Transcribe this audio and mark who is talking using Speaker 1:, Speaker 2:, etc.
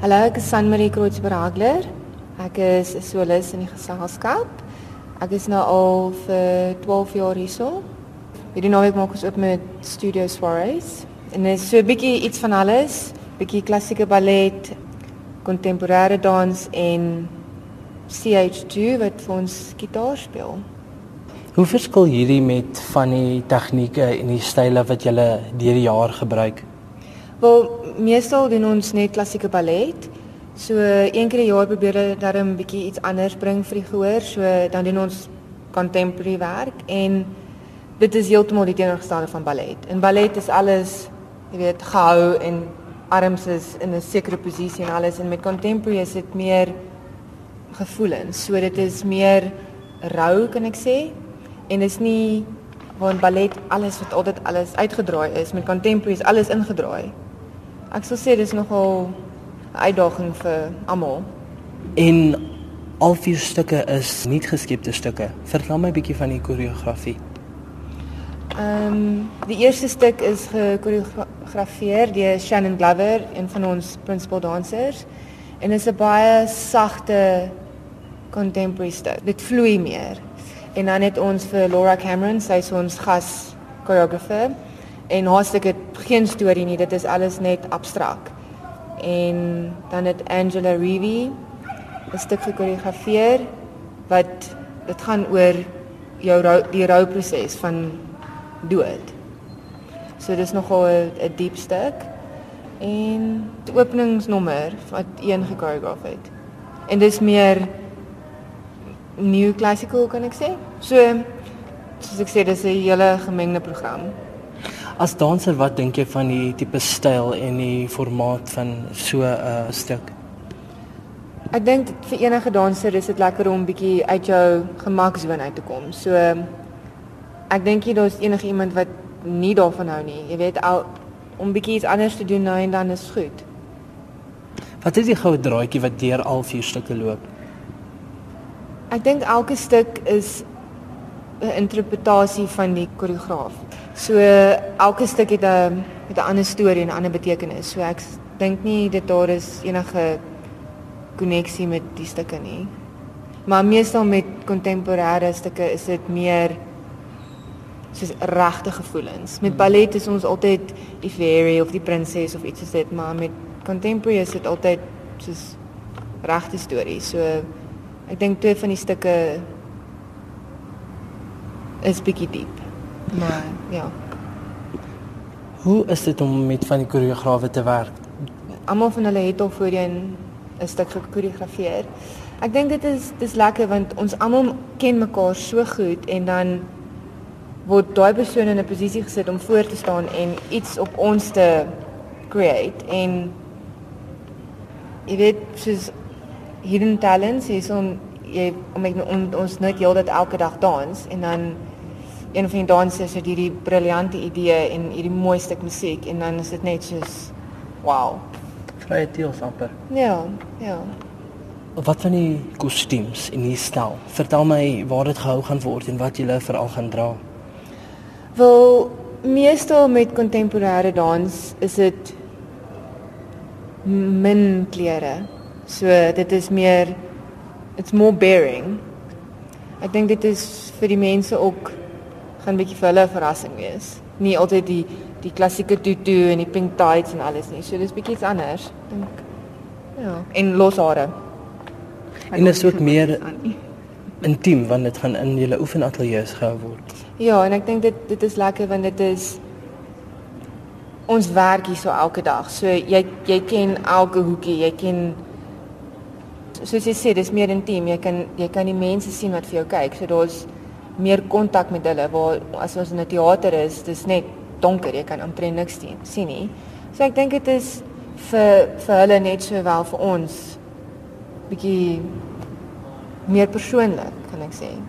Speaker 1: Hallo, ek is Sanmarie Kreuzbergler. Ek is 'n solis in die geselskap. Ek is nou al vir 12 jaar hierso. Hierdie naweek maak ons oop met Studio Soirees. En dit is so 'n bietjie iets van alles, bietjie klassieke ballet, kontemporêre dans en CH2 wat vir ons gitaar speel.
Speaker 2: Hoe verskil hierdie met van die tegnieke en die style wat jy deur die jaar gebruik?
Speaker 1: Wel, meestal doen ons net klassieke ballet. So een keer 'n jaar probeer hulle darm 'n bietjie iets anders bring vir die gehoor. So dan doen ons contemporary werk en dit is heeltemal die teenoorgestelde van ballet. In ballet is alles, jy weet, gehou en arms is in 'n sekere posisie en alles en met contemporary is dit meer gevoelens. So dit is meer rou kan ek sê. En dis nie waar in ballet alles wat altyd alles uitgedraai is, met contemporary is alles ingedraai. Ek sou sê dis nogal 'n uitdaging vir almal.
Speaker 2: En al vier stukke is nie geskepte stukke. Vertel my 'n bietjie van die koreografie.
Speaker 1: Ehm um, die eerste stuk is gekoreografeer deur Shannon Glover, een van ons principal dansers. En dit is 'n baie sagte contemporary stuk. Dit vloei meer. En dan het ons vir Laura Cameron, sy is ons gas choreographer. En haar stuk het geen storie nie, dit is alles net abstrakt en dan het Angela Reevy 'n stuk gekoreografeer wat dit gaan oor jou die rouproses van dood. So dis nogal 'n diep stuk en die openingsnommer wat een gekoreografeer het. En dis meer new classical kan ek sê. So soos ek sê dis 'n hele gemengde program.
Speaker 2: As danser, wat dink jy van die tipe styl en die formaat van so 'n uh, stuk?
Speaker 1: Ek dink vir enige danser is dit lekker om bietjie uit jou gemaksone uit te kom. So ek dink jy daar's enige iemand wat nie daarvan hou nie. Jy weet al om bietjie iets anders te doen nou en dan is goed.
Speaker 2: Wat is die goue draadjie wat deur al vier stukke loop?
Speaker 1: Ek dink elke stuk is interpretasie van die koreograaf. So elke stuk het 'n het 'n ander storie en 'n ander betekenis. So ek dink nie dit daar is enige koneksie met die stukke nie. Maar meestal met kontemporêre stukke is dit meer soos regte gevoelens. Met ballet is ons altyd die fairy of die prinses of iets soos dit, maar met contemporary is dit altyd soos regte stories. So ek dink twee van die stukke is bietjie diep. Maar ja.
Speaker 2: Hoe is dit om met van die koreograwe te werk?
Speaker 1: Almal van hulle het al voorheen 'n stuk gekoreografeer. Ek dink dit is dis lekker want ons almal ken mekaar so goed en dan word daai persoon in 'n posisie gesit om voor te staan en iets op ons te create en jy weet soos hidden talents is om jy om ek ons net heeltyd elke dag dans en dan een van die dansers het hierdie briljante idee en hierdie mooi stuk musiek en dan is dit net soos wow.
Speaker 2: Vrye teels amper.
Speaker 1: Ja, ja.
Speaker 2: Wat van die kostuums en die styl? Vertel my waar dit gehou gaan word en wat jy veral gaan dra.
Speaker 1: Wel, meestal met kontemporêre dans is dit min klere. So dit is meer it's more bearing. Ek dink dit is vir die mense ook gaan 'n bietjie vir hulle 'n verrassing wees. Nie altyd die die klassieke tutu en die pink tights en alles nie. So dis bietjie iets anders, dink. Ja, en los hare.
Speaker 2: En dit is ook meer intiem want dit gaan in julle oefenateljee's gehou word.
Speaker 1: Ja, en ek dink dit dit is lekker want dit is ons werk hier so elke dag. So jy jy ken elke hoekie, jy ken soos jy sê, dis meer intiem. Jy kan jy kan die mense sien wat vir jou kyk. So daar's meer kontak met hulle waar as ons in 'n teater is, dis net donker, jy kan omtrent niks sien, sien nie. So ek dink dit is vir vir hulle net sowel vir ons bietjie meer persoonlik, kan ek sê.